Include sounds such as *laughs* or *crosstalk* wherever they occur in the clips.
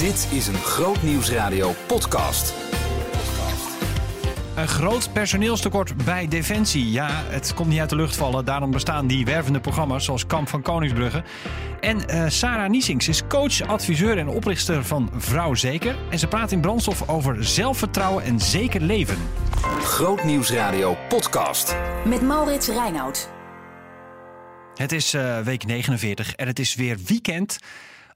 Dit is een Groot Nieuwsradio podcast. Een groot personeelstekort bij Defensie. Ja, het komt niet uit de lucht vallen. Daarom bestaan die wervende programma's zoals Kamp van Koningsbrugge. En eh, Sarah Niesings is coach, adviseur en oprichter van Vrouw Zeker. En ze praat in brandstof over zelfvertrouwen en zeker leven. Groot Nieuwsradio podcast. Met Maurits Reinoud. Het is eh, week 49 en het is weer weekend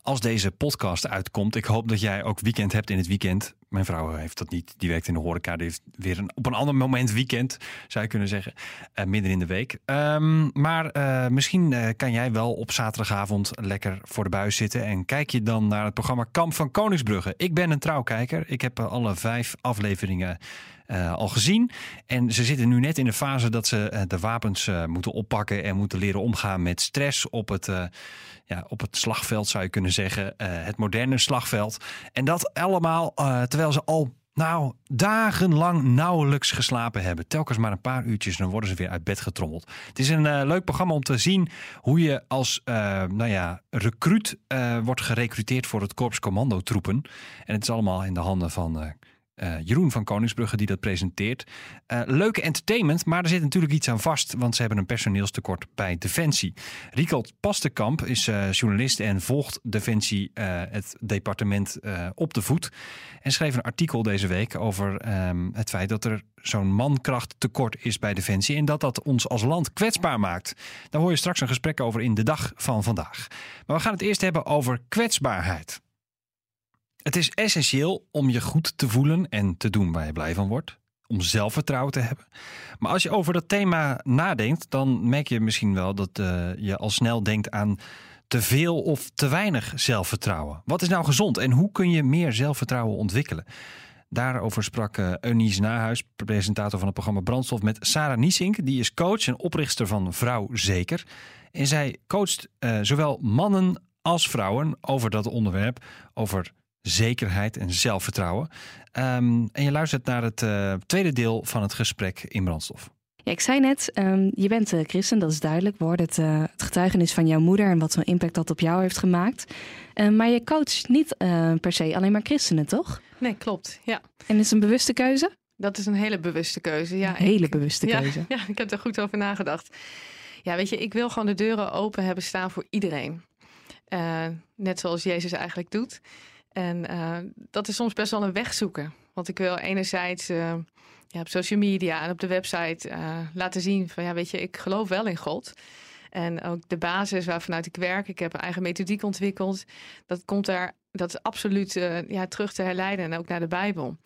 als deze podcast uitkomt. Ik hoop dat jij ook weekend hebt in het weekend. Mijn vrouw heeft dat niet. Die werkt in de horeca. Die heeft weer op een ander moment weekend, zou je kunnen zeggen. Uh, midden in de week. Um, maar uh, misschien uh, kan jij wel op zaterdagavond lekker voor de buis zitten. En kijk je dan naar het programma Kamp van Koningsbrugge. Ik ben een trouwkijker. Ik heb alle vijf afleveringen al gezien. En ze zitten nu net in de fase dat ze de wapens moeten oppakken en moeten leren omgaan met stress op het, ja, op het slagveld, zou je kunnen zeggen. het moderne slagveld. En dat allemaal terwijl ze al nou, dagenlang nauwelijks geslapen hebben. Telkens maar een paar uurtjes dan worden ze weer uit bed getrommeld. Het is een uh, leuk programma om te zien hoe je als uh, nou ja, recruut uh, wordt gerecruiteerd voor het Korps Commandotroepen. En het is allemaal in de handen van uh, Jeroen van Koningsbrugge die dat presenteert. Uh, leuke entertainment, maar er zit natuurlijk iets aan vast, want ze hebben een personeelstekort bij Defensie. Riekold Pastenkamp is uh, journalist en volgt Defensie het departement op de voet. En schreef een artikel deze week over um, het feit dat er zo'n mankrachttekort is bij Defensie en dat dat ons als land kwetsbaar maakt. Daar hoor je straks een gesprek over in de dag van vandaag. Maar we gaan het eerst hebben over kwetsbaarheid. Het is essentieel om je goed te voelen en te doen waar je blij van wordt. Om zelfvertrouwen te hebben. Maar als je over dat thema nadenkt, dan merk je misschien wel dat uh, je al snel denkt aan te veel of te weinig zelfvertrouwen. Wat is nou gezond en hoe kun je meer zelfvertrouwen ontwikkelen? Daarover sprak uh, Eunice Nahuis, presentator van het programma Brandstof, met Sarah Niesink. Die is coach en oprichter van Vrouw Zeker. En zij coacht uh, zowel mannen als vrouwen over dat onderwerp, over zekerheid en zelfvertrouwen. Um, en je luistert naar het uh, tweede deel van het gesprek in Brandstof. Ja, ik zei net, um, je bent uh, christen, dat is duidelijk. We hoorden het, uh, het, getuigenis van jouw moeder en wat zo'n impact dat op jou heeft gemaakt. Uh, maar je coacht niet per se alleen maar christenen, toch? Nee, klopt. Ja. En is het een bewuste keuze? Dat is een hele bewuste keuze. Ja, een hele ik, bewuste keuze. Ja, *laughs* ja, ik heb er goed over nagedacht. Ja, weet je, ik wil gewoon de deuren open hebben staan voor iedereen. net zoals Jezus eigenlijk doet. En uh, dat is soms best wel een weg zoeken. Want ik wil enerzijds uh, ja, op social media en op de website uh, laten zien van ja, weet je, ik geloof wel in God. En ook de basis waarvanuit ik werk, ik heb een eigen methodiek ontwikkeld. Dat komt daar, dat is absoluut ja, terug te herleiden en ook naar de Bijbel.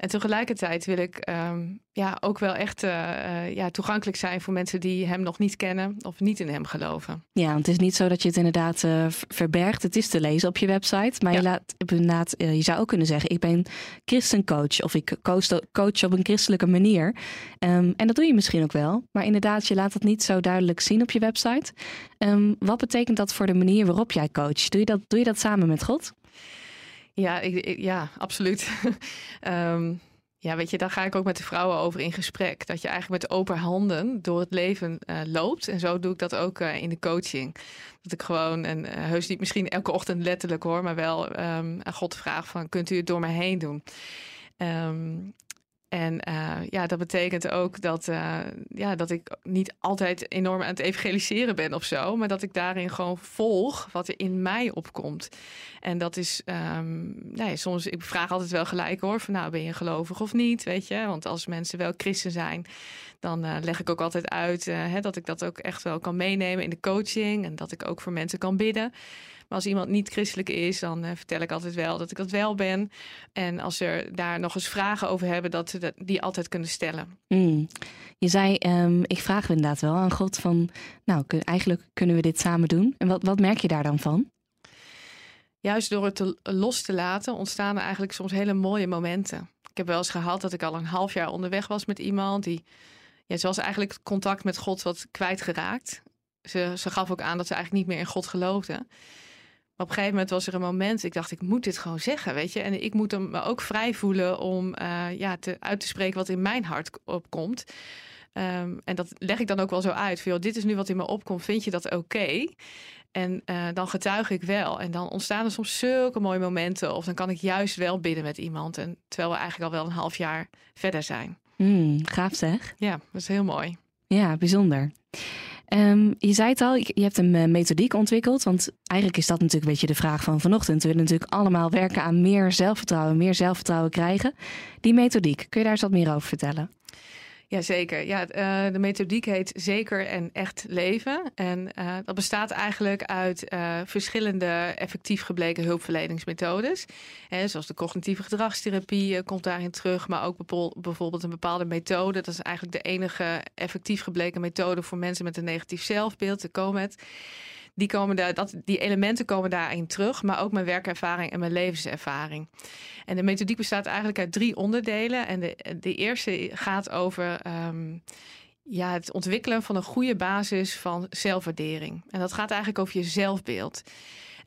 En tegelijkertijd wil ik um, ja, ook wel echt uh, uh, ja, toegankelijk zijn voor mensen die hem nog niet kennen of niet in hem geloven. Ja, want het is niet zo dat je het inderdaad uh, verbergt. Het is te lezen op je website. Maar ja. je, laat, inderdaad, je zou ook kunnen zeggen: ik ben christencoach of ik coach, coach op een christelijke manier. Um, en dat doe je misschien ook wel. Maar inderdaad, je laat het niet zo duidelijk zien op je website. Um, wat betekent dat voor de manier waarop jij coacht? Doe je dat, doe je dat samen met God? Ja, ik, ja absoluut. um, *laughs* ja, weet je, daar ga ik ook met de vrouwen over in gesprek. Dat je eigenlijk met open handen door het leven uh, loopt. En zo doe ik dat ook uh, in de coaching. Dat ik gewoon, en uh, heus niet misschien elke ochtend letterlijk hoor, maar wel um, aan God vraag van, kunt u het door mij heen doen? Um, en uh, ja, dat betekent ook dat, uh, ja, dat ik niet altijd enorm aan het evangeliseren ben of zo. Maar dat ik daarin gewoon volg wat er in mij opkomt. En dat is, um, nou ja, soms, ik vraag altijd wel gelijk hoor, van nou ben je gelovig of niet, weet je. Want als mensen wel christen zijn, dan uh, leg ik ook altijd uit hè, dat ik dat ook echt wel kan meenemen in de coaching. En dat ik ook voor mensen kan bidden. Maar als iemand niet christelijk is, dan uh, vertel ik altijd wel dat ik dat wel ben. En als er daar nog eens vragen over hebben, dat ze die altijd kunnen stellen. Mm. Je zei, um, ik vraag inderdaad wel aan God van, nou, kun, eigenlijk kunnen we dit samen doen. En wat, wat merk je daar dan van? Juist door het te, los te laten ontstaan er eigenlijk soms hele mooie momenten. Ik heb wel eens gehad dat ik al een half jaar onderweg was met iemand die, ja, ze was eigenlijk contact met God wat kwijtgeraakt. Ze, ze gaf ook aan dat ze eigenlijk niet meer in God geloofde. Op een gegeven moment was er een moment, ik dacht, ik moet dit gewoon zeggen, weet je. En ik moet hem me ook vrij voelen om uh, ja, te, uit te spreken wat in mijn hart opkomt. Um, en dat leg ik dan ook wel zo uit. Van, joh, dit is nu wat in me opkomt. Vind je dat oké? Okay? En uh, dan getuig ik wel. En dan ontstaan er soms zulke mooie momenten. Of dan kan ik juist wel bidden met iemand. En terwijl we eigenlijk al wel een half jaar verder zijn. Mm, gaaf zeg. Ja, dat is heel mooi. Ja, bijzonder. Um, je zei het al, je hebt een uh, methodiek ontwikkeld. Want eigenlijk is dat natuurlijk een beetje de vraag van vanochtend. We willen natuurlijk allemaal werken aan meer zelfvertrouwen, meer zelfvertrouwen krijgen. Die methodiek, kun je daar eens wat meer over vertellen? Jazeker. Ja, uh, de methodiek heet Zeker en Echt Leven. En uh, dat bestaat eigenlijk uit uh, verschillende effectief gebleken hulpverleningsmethodes. Hè, zoals de cognitieve gedragstherapie komt daarin terug. Maar ook bijvoorbeeld een bepaalde methode. Dat is eigenlijk de enige effectief gebleken methode voor mensen met een negatief zelfbeeld, de COMET die, komen dat, die elementen komen daarin terug, maar ook mijn werkervaring en mijn levenservaring. En de methodiek bestaat eigenlijk uit drie onderdelen. En de, de eerste gaat over um, ja, het ontwikkelen van een goede basis van zelfwaardering. En dat gaat eigenlijk over je zelfbeeld.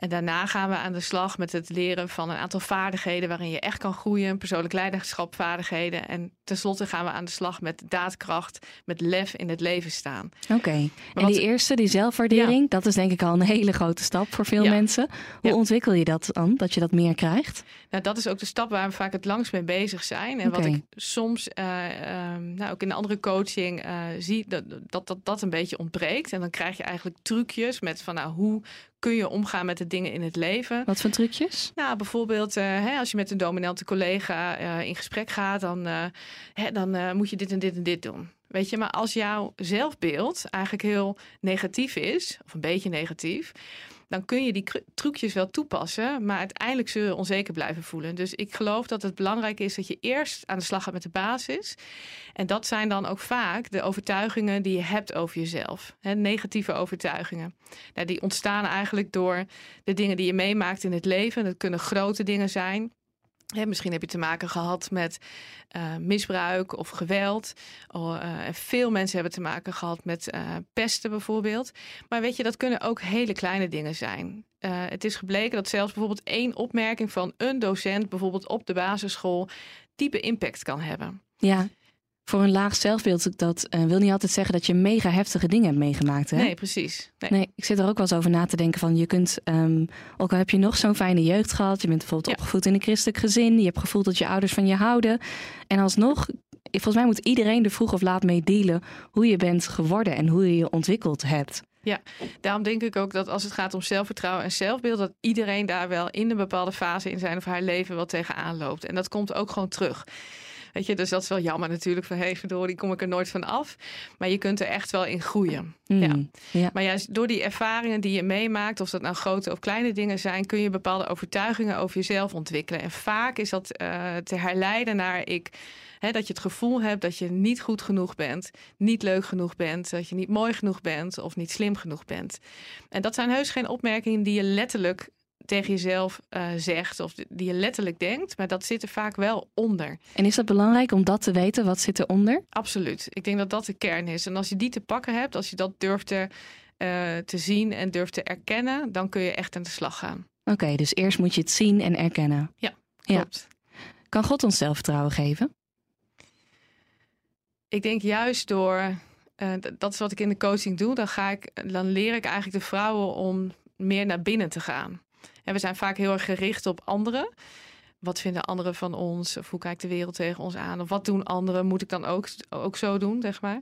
En daarna gaan we aan de slag met het leren van een aantal vaardigheden waarin je echt kan groeien, persoonlijk leiderschapvaardigheden. En tenslotte gaan we aan de slag met daadkracht, met lef in het leven staan. Oké, en die eerste, die zelfwaardering, dat is denk ik al een hele grote stap voor veel mensen. Hoe ontwikkel je dat dan, dat je dat meer krijgt? Nou, dat is ook de stap waar we vaak het langst mee bezig zijn. En wat ik soms, uh, nou, ook in de andere coaching uh, zie, dat, dat, dat dat een beetje ontbreekt. En dan krijg je eigenlijk trucjes met van, nou, hoe kun je omgaan met de dingen in het leven. Wat voor trucjes? Nou, bijvoorbeeld uh, hè, als je met een dominante collega uh, in gesprek gaat, dan, uh, hè, dan moet je dit en dit en dit doen. Weet je, maar als jouw zelfbeeld eigenlijk heel negatief is, of een beetje negatief, dan kun je die trucjes wel toepassen, maar uiteindelijk zul je onzeker blijven voelen. Dus ik geloof dat het belangrijk is dat je eerst aan de slag gaat met de basis. En dat zijn dan ook vaak de overtuigingen die je hebt over jezelf. Negatieve overtuigingen. Nou, die ontstaan eigenlijk door de dingen die je meemaakt in het leven. Dat kunnen grote dingen zijn misschien heb je te maken gehad met uh, misbruik of geweld. Oh, uh, veel mensen hebben te maken gehad met uh, pesten bijvoorbeeld. Maar weet je, dat kunnen ook hele kleine dingen zijn. het is gebleken dat zelfs bijvoorbeeld één opmerking van een docent, bijvoorbeeld op de basisschool, diepe impact kan hebben. Ja, voor een laag zelfbeeld, dat uh, wil niet altijd zeggen dat je mega heftige dingen hebt meegemaakt. Hè? Nee, precies. Nee. nee. ik zit er ook wel eens over na te denken van je kunt, um, ook al heb je nog zo'n fijne jeugd gehad, je bent bijvoorbeeld opgevoed in een christelijk gezin, je hebt gevoeld dat je ouders van je houden. En alsnog, volgens mij moet iedereen er vroeg of laat mee dealen hoe je bent geworden en hoe je je ontwikkeld hebt. Ja, daarom denk ik ook dat als het gaat om zelfvertrouwen en zelfbeeld, dat iedereen daar wel in een bepaalde fase in zijn of haar leven wel tegenaan loopt. En dat komt ook gewoon terug. Weet je, dus dat is wel jammer natuurlijk. Van hey, verdorie, kom ik er nooit van af. Maar je kunt er echt wel in groeien. Mm, ja. ja. Maar juist door die ervaringen die je meemaakt, of dat nou grote of kleine dingen zijn, kun je bepaalde overtuigingen over jezelf ontwikkelen. En vaak is dat uh, te herleiden naar ik. dat je het gevoel hebt dat je niet goed genoeg bent, niet leuk genoeg bent, dat je niet mooi genoeg bent of niet slim genoeg bent. En dat zijn heus geen opmerkingen die je letterlijk tegen jezelf uh, zegt of die je letterlijk denkt, maar dat zit er vaak wel onder. En is dat belangrijk om dat te weten? Wat zit eronder? Absoluut. Ik denk dat dat de kern is. En als je die te pakken hebt, als je dat durft te, uh, te zien en durft te erkennen, dan kun je echt aan de slag gaan. Oké, dus eerst moet je het zien en erkennen. Ja, klopt. Ja. Kan God ons zelfvertrouwen geven? Ik denk juist door, uh, dat is wat ik in de coaching doe, dan, ga ik, dan leer ik eigenlijk de vrouwen om meer naar binnen te gaan. En we zijn vaak heel erg gericht op anderen. Wat vinden anderen van ons? Of hoe kijkt de wereld tegen ons aan? Of wat doen anderen? Moet ik dan ook, ook zo doen, zeg maar?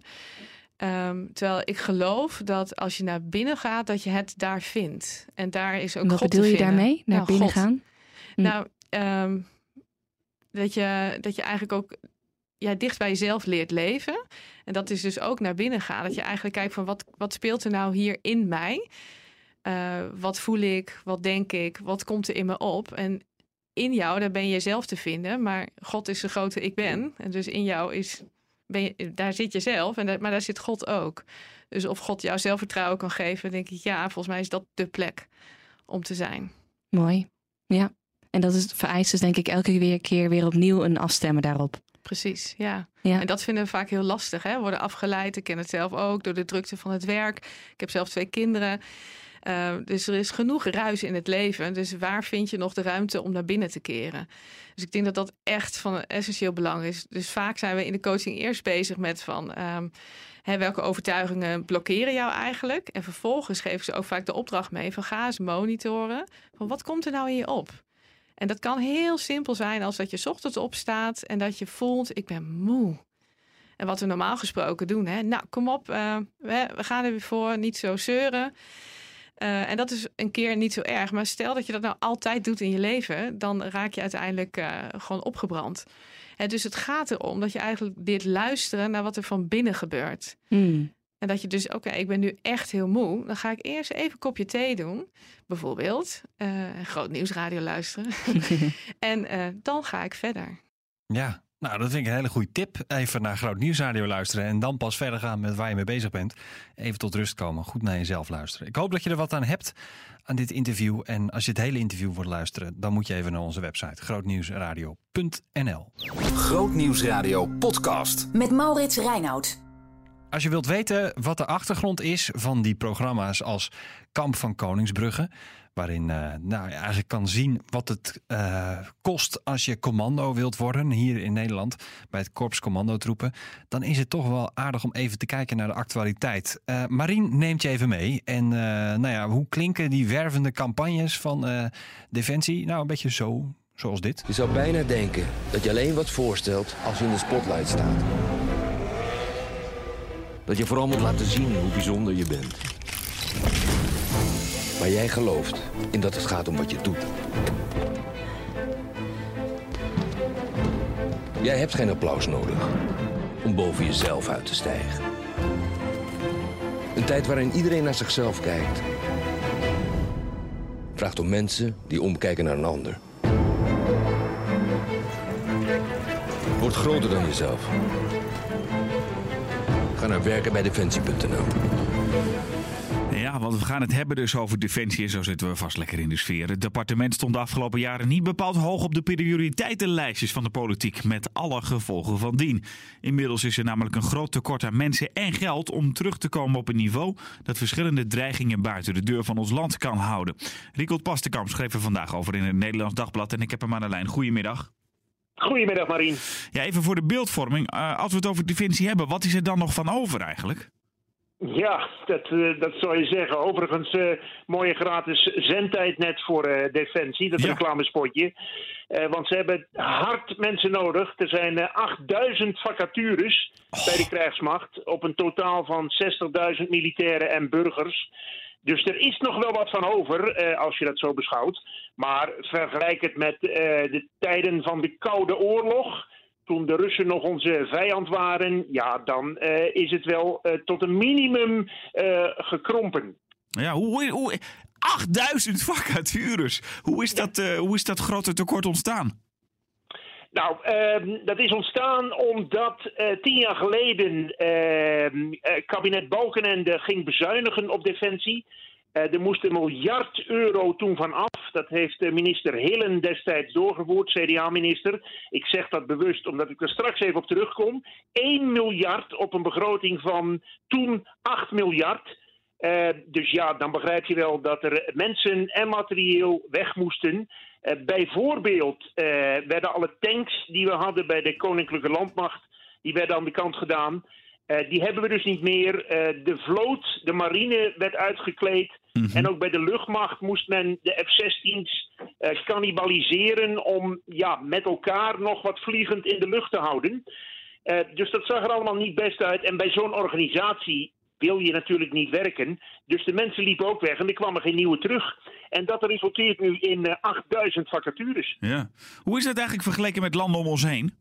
Um, terwijl ik geloof dat als je naar binnen gaat, dat je het daar vindt. En daar is ook Wat God bedoel je daarmee? Naar nou, binnen God. gaan? Hm. Nou, um, dat, je, dat je eigenlijk ook ja, dicht bij jezelf leert leven. En dat is dus ook naar binnen gaan. Dat je eigenlijk kijkt van wat, wat speelt er nou hier in mij? Uh, wat voel ik? Wat denk ik? Wat komt er in me op? En in jou, daar ben je zelf te vinden. Maar God is de grote ik ben. En dus in jou is, ben je, daar zit je zelf. En maar daar zit God ook. Dus of God jou zelfvertrouwen kan geven, denk ik, ja, volgens mij is dat de plek om te zijn. Mooi. Ja. En dat is vereist dus denk ik elke weer, keer weer opnieuw een afstemmen daarop. Precies, ja. ja. En dat vinden we vaak heel lastig. Hè? Worden afgeleid. Ik ken het zelf ook door de drukte van het werk. Ik heb zelf twee kinderen. Uh, dus er is genoeg ruis in het leven. Dus waar vind je nog de ruimte om naar binnen te keren? Dus ik denk dat dat echt van essentieel belang is. Dus vaak zijn we in de coaching eerst bezig met van... Um, hè, welke overtuigingen blokkeren jou eigenlijk? En vervolgens geven ze ook vaak de opdracht mee van ga eens monitoren. Van wat komt er nou in je op? En dat kan heel simpel zijn als dat je ochtends opstaat en dat je voelt, ik ben moe. En wat we normaal gesproken doen, hè? nou kom op, we, we, gaan er weer voor, niet zo zeuren. Uh, en dat is een keer niet zo erg. Maar stel dat je dat nou altijd doet in je leven, dan raak je uiteindelijk uh, gewoon opgebrand. En dus het gaat erom dat je eigenlijk dit luisteren naar wat er van binnen gebeurt. Hmm. En dat je dus, oké, ik ben nu echt heel moe. Dan ga ik eerst even een kopje thee doen, bijvoorbeeld. Uh, groot nieuwsradio luisteren. *laughs* en uh, dan ga ik verder. Ja, nou, dat vind ik een hele goede tip. Even naar Groot Nieuwsradio luisteren en dan pas verder gaan met waar je mee bezig bent. Even tot rust komen, goed naar jezelf luisteren. Ik hoop dat je er wat aan hebt aan dit interview. En als je het hele interview wilt luisteren, dan moet je even naar onze website grootnieuwsradio.nl. Grootnieuwsradio podcast met Maurits Reinoud. Als je wilt weten wat de achtergrond is van die programma's als Kamp van Koningsbrugge, waarin uh, nou, je eigenlijk kan zien wat het uh, kost als je commando wilt worden hier in Nederland bij het Korps Commandotroepen, dan is het toch wel aardig om even te kijken naar de actualiteit. Uh, Marien neemt je even mee en nou ja, hoe klinken die wervende campagnes van Defensie? Nou, een beetje zo, zoals dit. Je zou bijna denken dat je alleen wat voorstelt als je in de spotlight staat. Dat je vooral moet laten zien hoe bijzonder je bent. Maar jij gelooft in dat het gaat om wat je doet. Jij hebt geen applaus nodig om boven jezelf uit te stijgen. Een tijd waarin iedereen naar zichzelf kijkt. Vraagt om mensen die omkijken naar een ander. Word groter dan jezelf. Werken bij defensie.nl. Ja, want we gaan het hebben dus over defensie en zo zitten we vast lekker in de sfeer. Het departement stond de afgelopen jaren niet bepaald hoog op de prioriteitenlijstjes van de politiek, met alle gevolgen van dien. Inmiddels is er namelijk een groot tekort aan mensen en geld om terug te komen op een niveau dat verschillende dreigingen buiten de deur van ons land kan houden. Riekold Pastenkamp schreef er vandaag over in het Nederlands Dagblad en ik heb hem aan de lijn. Goedemiddag. Goedemiddag Marien. Ja, even voor de beeldvorming. Uh, als we het over defensie hebben, wat is er dan nog van over eigenlijk? Ja, dat, uh, dat zou je zeggen. Overigens, uh, mooie gratis zendtijd net voor uh, Defensie, dat ja. reclamespotje. want ze hebben hard mensen nodig. Er zijn 8000 vacatures oh. bij de krijgsmacht op een totaal van 60.000 militairen en burgers. Dus er is nog wel wat van over, eh, als je dat zo beschouwt. Maar vergelijk het met eh, de tijden van de Koude Oorlog. Toen de Russen nog onze vijand waren, ja, dan uh, is het wel tot een minimum gekrompen. Ja, hoe, hoe, 8000 vacatures. Hoe is, dat, hoe is dat grote tekort ontstaan? Nou, uh, dat is ontstaan omdat uh, tien jaar geleden uh, kabinet Balkenende ging bezuinigen op defensie. er moest een miljard euro toen van af. Dat heeft minister Hillen destijds doorgevoerd, CDA-minister. Ik zeg dat bewust omdat ik er straks even op terugkom. 1 miljard op een begroting van toen 8 miljard. Uh, dus ja, dan begrijp je wel dat er mensen en materieel weg moesten. Uh, bijvoorbeeld uh, werden alle tanks die we hadden bij de Koninklijke Landmacht, die werden aan de kant gedaan. die hebben we dus niet meer. de vloot, de marine werd uitgekleed. Mm -hmm. En ook bij de luchtmacht moest men de F-16's cannibaliseren om ja, met elkaar nog wat vliegend in de lucht te houden. dus dat zag er allemaal niet best uit. En bij zo'n organisatie wil je natuurlijk niet werken. Dus de mensen liepen ook weg en er kwamen geen nieuwe terug. En dat resulteert nu in uh, 8000 vacatures. Ja. Hoe is dat eigenlijk vergeleken met landen om ons heen?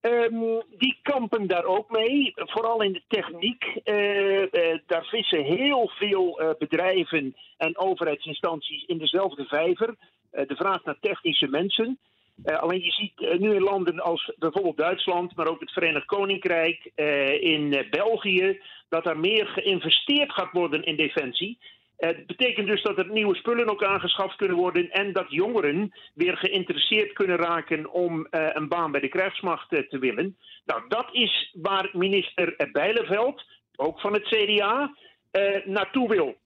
Um, die kampen daar ook mee, vooral in de techniek. Uh, uh, daar vissen heel veel uh, bedrijven en overheidsinstanties in dezelfde vijver. de vraag naar technische mensen. Uh, alleen je ziet uh, nu in landen als bijvoorbeeld Duitsland, maar ook het Verenigd Koninkrijk, uh, in België, dat er meer geïnvesteerd gaat worden in defensie. Het betekent dus dat er nieuwe spullen ook aangeschaft kunnen worden en dat jongeren weer geïnteresseerd kunnen raken om een baan bij de krijgsmacht te willen. Nou, dat is waar minister Bijleveld, ook van het CDA, naartoe wil.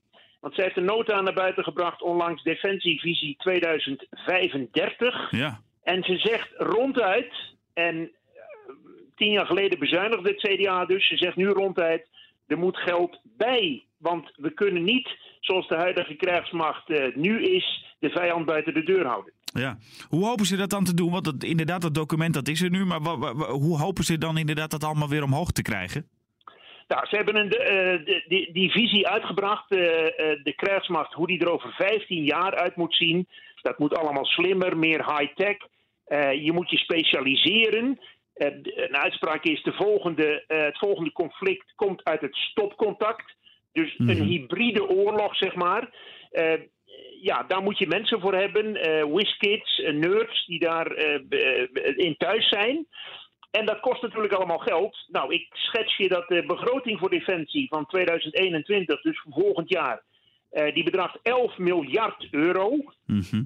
Want zij heeft een nota naar buiten gebracht onlangs, Defensievisie 2035. Ja. En ze zegt ronduit, en eh, tien jaar geleden bezuinigde het CDA dus, ze zegt nu ronduit, er moet geld bij. Want we kunnen niet, zoals de huidige krijgsmacht eh, nu is, de vijand buiten de deur houden. Ja. Hoe hopen ze dat dan te doen? Want dat, inderdaad, dat document dat is er nu. Maar hoe hopen ze dan inderdaad dat allemaal weer omhoog te krijgen? Nou, ze hebben een, eh, de- die, die visie uitgebracht, de krijgsmacht, hoe die er over 15 jaar uit moet zien. Dat moet allemaal slimmer, meer high-tech. Eh, je moet je specialiseren. Eh, een uitspraak is: de volgende, eh, het volgende conflict komt uit het stopcontact. Dus Mhm. een hybride oorlog, zeg maar. Ja, daar moet je mensen voor hebben. whiskids, nerds die daar in thuis zijn. En dat kost natuurlijk allemaal geld. Nou, ik schets je dat de begroting voor defensie van 2021, dus volgend jaar, die bedraagt 11 miljard euro. Mhm.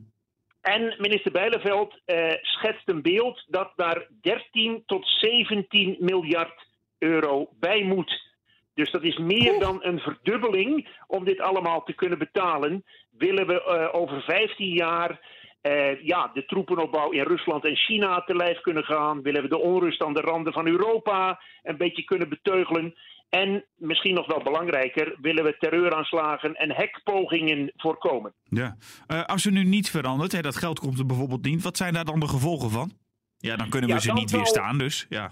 En minister Bijleveld eh, schetst een beeld dat daar 13 tot 17 miljard euro bij moet. Dus dat is meer dan een verdubbeling om dit allemaal te kunnen betalen. Willen we eh, over 15 jaar eh, ja, de troepenopbouw in Rusland en China te lijf kunnen gaan? Willen we de onrust aan de randen van Europa een beetje kunnen beteugelen? En misschien nog wel belangrijker, willen we terreuraanslagen en hekpogingen voorkomen? Ja. Eh, als er nu niets verandert, hè, dat geld komt er bijvoorbeeld niet. Wat zijn daar dan de gevolgen van? Ja, dan kunnen we Ja, ze niet zal- weerstaan, dus ja.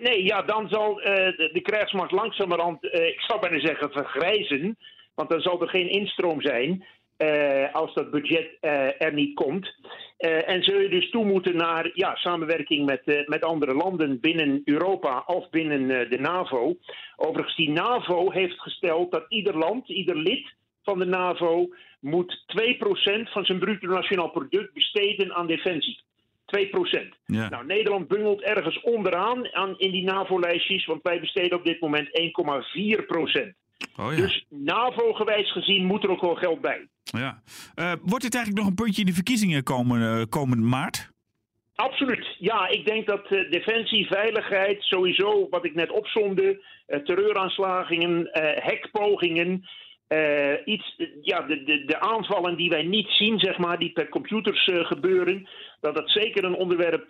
Nee, ja, dan zal eh, de, de krijgsmacht langzamerhand, eh, ik zou bijna zeggen, vergrijzen. Want dan zal er geen instroom zijn eh, als dat budget eh, er niet komt. Eh, en zul je dus toe moeten naar ja, samenwerking met, met andere landen binnen Europa of binnen de NAVO. Overigens, die NAVO heeft gesteld dat ieder land, ieder lid van de NAVO, moet 2% van zijn bruto nationaal product besteden aan defensie. 2%. ja. Nou, Nederland bungelt ergens onderaan aan, in die NAVO-lijstjes, want wij besteden op dit moment 1,4 procent. Oh ja. Dus NAVO-gewijs gezien moet er ook wel geld bij. ja. Eh, wordt dit eigenlijk nog een puntje in de verkiezingen komen, eh, komende maart? Absoluut. Ja, ik denk dat eh, defensie, veiligheid, sowieso wat ik net opzomde, terreuraanslagingen, hekpogingen, iets, ja, de, de, de aanvallen die wij niet zien, zeg maar, die per computers gebeuren, dat dat zeker een onderwerp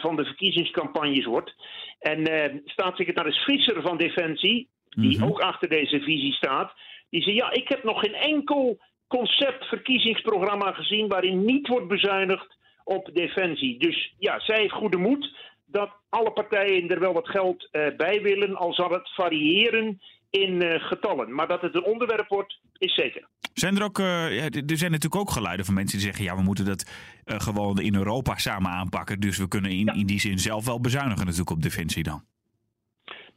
van de verkiezingscampagnes wordt. En staatssecretaris Visser van Defensie, die Mhm. ook achter deze visie staat, die zei: Ja, ik heb nog geen enkel concept verkiezingsprogramma gezien waarin niet wordt bezuinigd op defensie. Dus ja, zij heeft goede moed dat alle partijen er wel wat geld eh, bij willen, al zal het variëren in eh, getallen. Maar dat het een onderwerp wordt, is zeker. Zijn er ook, eh, ja, er zijn natuurlijk ook geluiden van mensen die zeggen: ja, we moeten dat gewoon in Europa samen aanpakken. Dus we kunnen in, in die zin zelf wel bezuinigen, natuurlijk op defensie dan.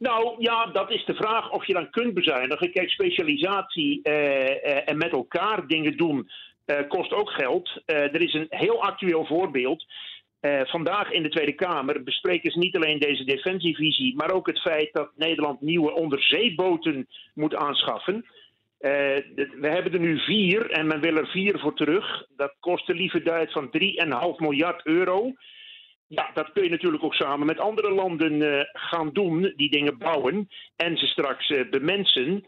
Nou ja, dat is de vraag of je dan kunt bezuinigen. Kijk, specialisatie eh, eh, en met elkaar dingen doen eh, kost ook geld. Er is een heel actueel voorbeeld. Vandaag in de Tweede Kamer bespreken ze niet alleen deze defensievisie, maar ook het feit dat Nederland nieuwe onderzeeboten moet aanschaffen. De- we hebben er nu vier en men wil er vier voor terug. Dat kost een lieve duit van 3,5 miljard euro. Ja, dat kun je natuurlijk ook samen met andere landen eh, gaan doen, die dingen bouwen en ze straks eh, bemensen.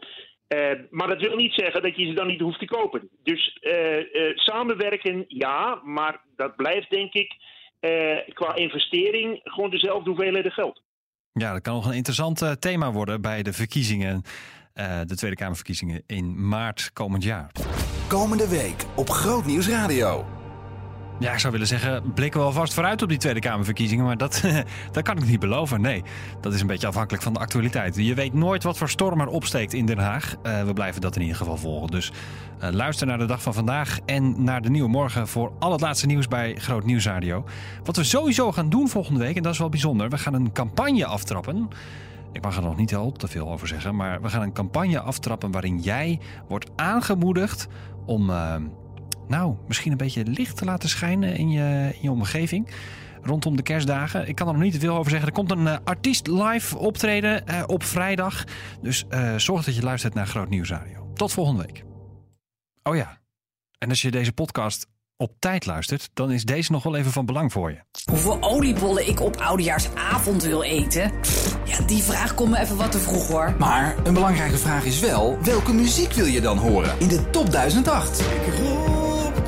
Eh, maar dat wil niet zeggen dat je ze dan niet hoeft te kopen. Dus eh, eh, samenwerken, ja, maar dat blijft denk ik eh, qua investering gewoon dezelfde hoeveelheden geld. Ja, dat kan nog een interessant eh, thema worden bij de verkiezingen. eh, de Tweede Kamerverkiezingen in maart komend jaar. Komende week op Groot Nieuws Radio. Ja, ik zou willen zeggen, blikken we alvast vooruit op die Tweede Kamerverkiezingen. Maar dat, *laughs* dat kan ik niet beloven. Nee, dat is een beetje afhankelijk van de actualiteit. Je weet nooit wat voor storm er opsteekt in Den Haag. Eh, we blijven dat in ieder geval volgen. Dus eh, luister naar de dag van vandaag en naar de nieuwe morgen voor al het laatste nieuws bij Groot Nieuws Radio. Wat we sowieso gaan doen volgende week, en dat is wel bijzonder. We gaan een campagne aftrappen. Ik mag er nog niet al te veel over zeggen, maar we gaan een campagne aftrappen waarin jij wordt aangemoedigd om, eh, nou, misschien een beetje licht te laten schijnen in je, in je omgeving. Rondom de kerstdagen. Ik kan er nog niet te veel over zeggen. Er komt een eh, artiest live optreden eh, op vrijdag. Dus eh, zorg dat je luistert naar Groot Nieuws Radio. Tot volgende week. Oh ja, en als je deze podcast op tijd luistert, dan is deze nog wel even van belang voor je. Hoeveel oliebollen ik op oudejaarsavond wil eten? Ja, die vraag komt me even wat te vroeg hoor. Maar een belangrijke vraag is wel: welke muziek wil je dan horen in de top 1008? Ik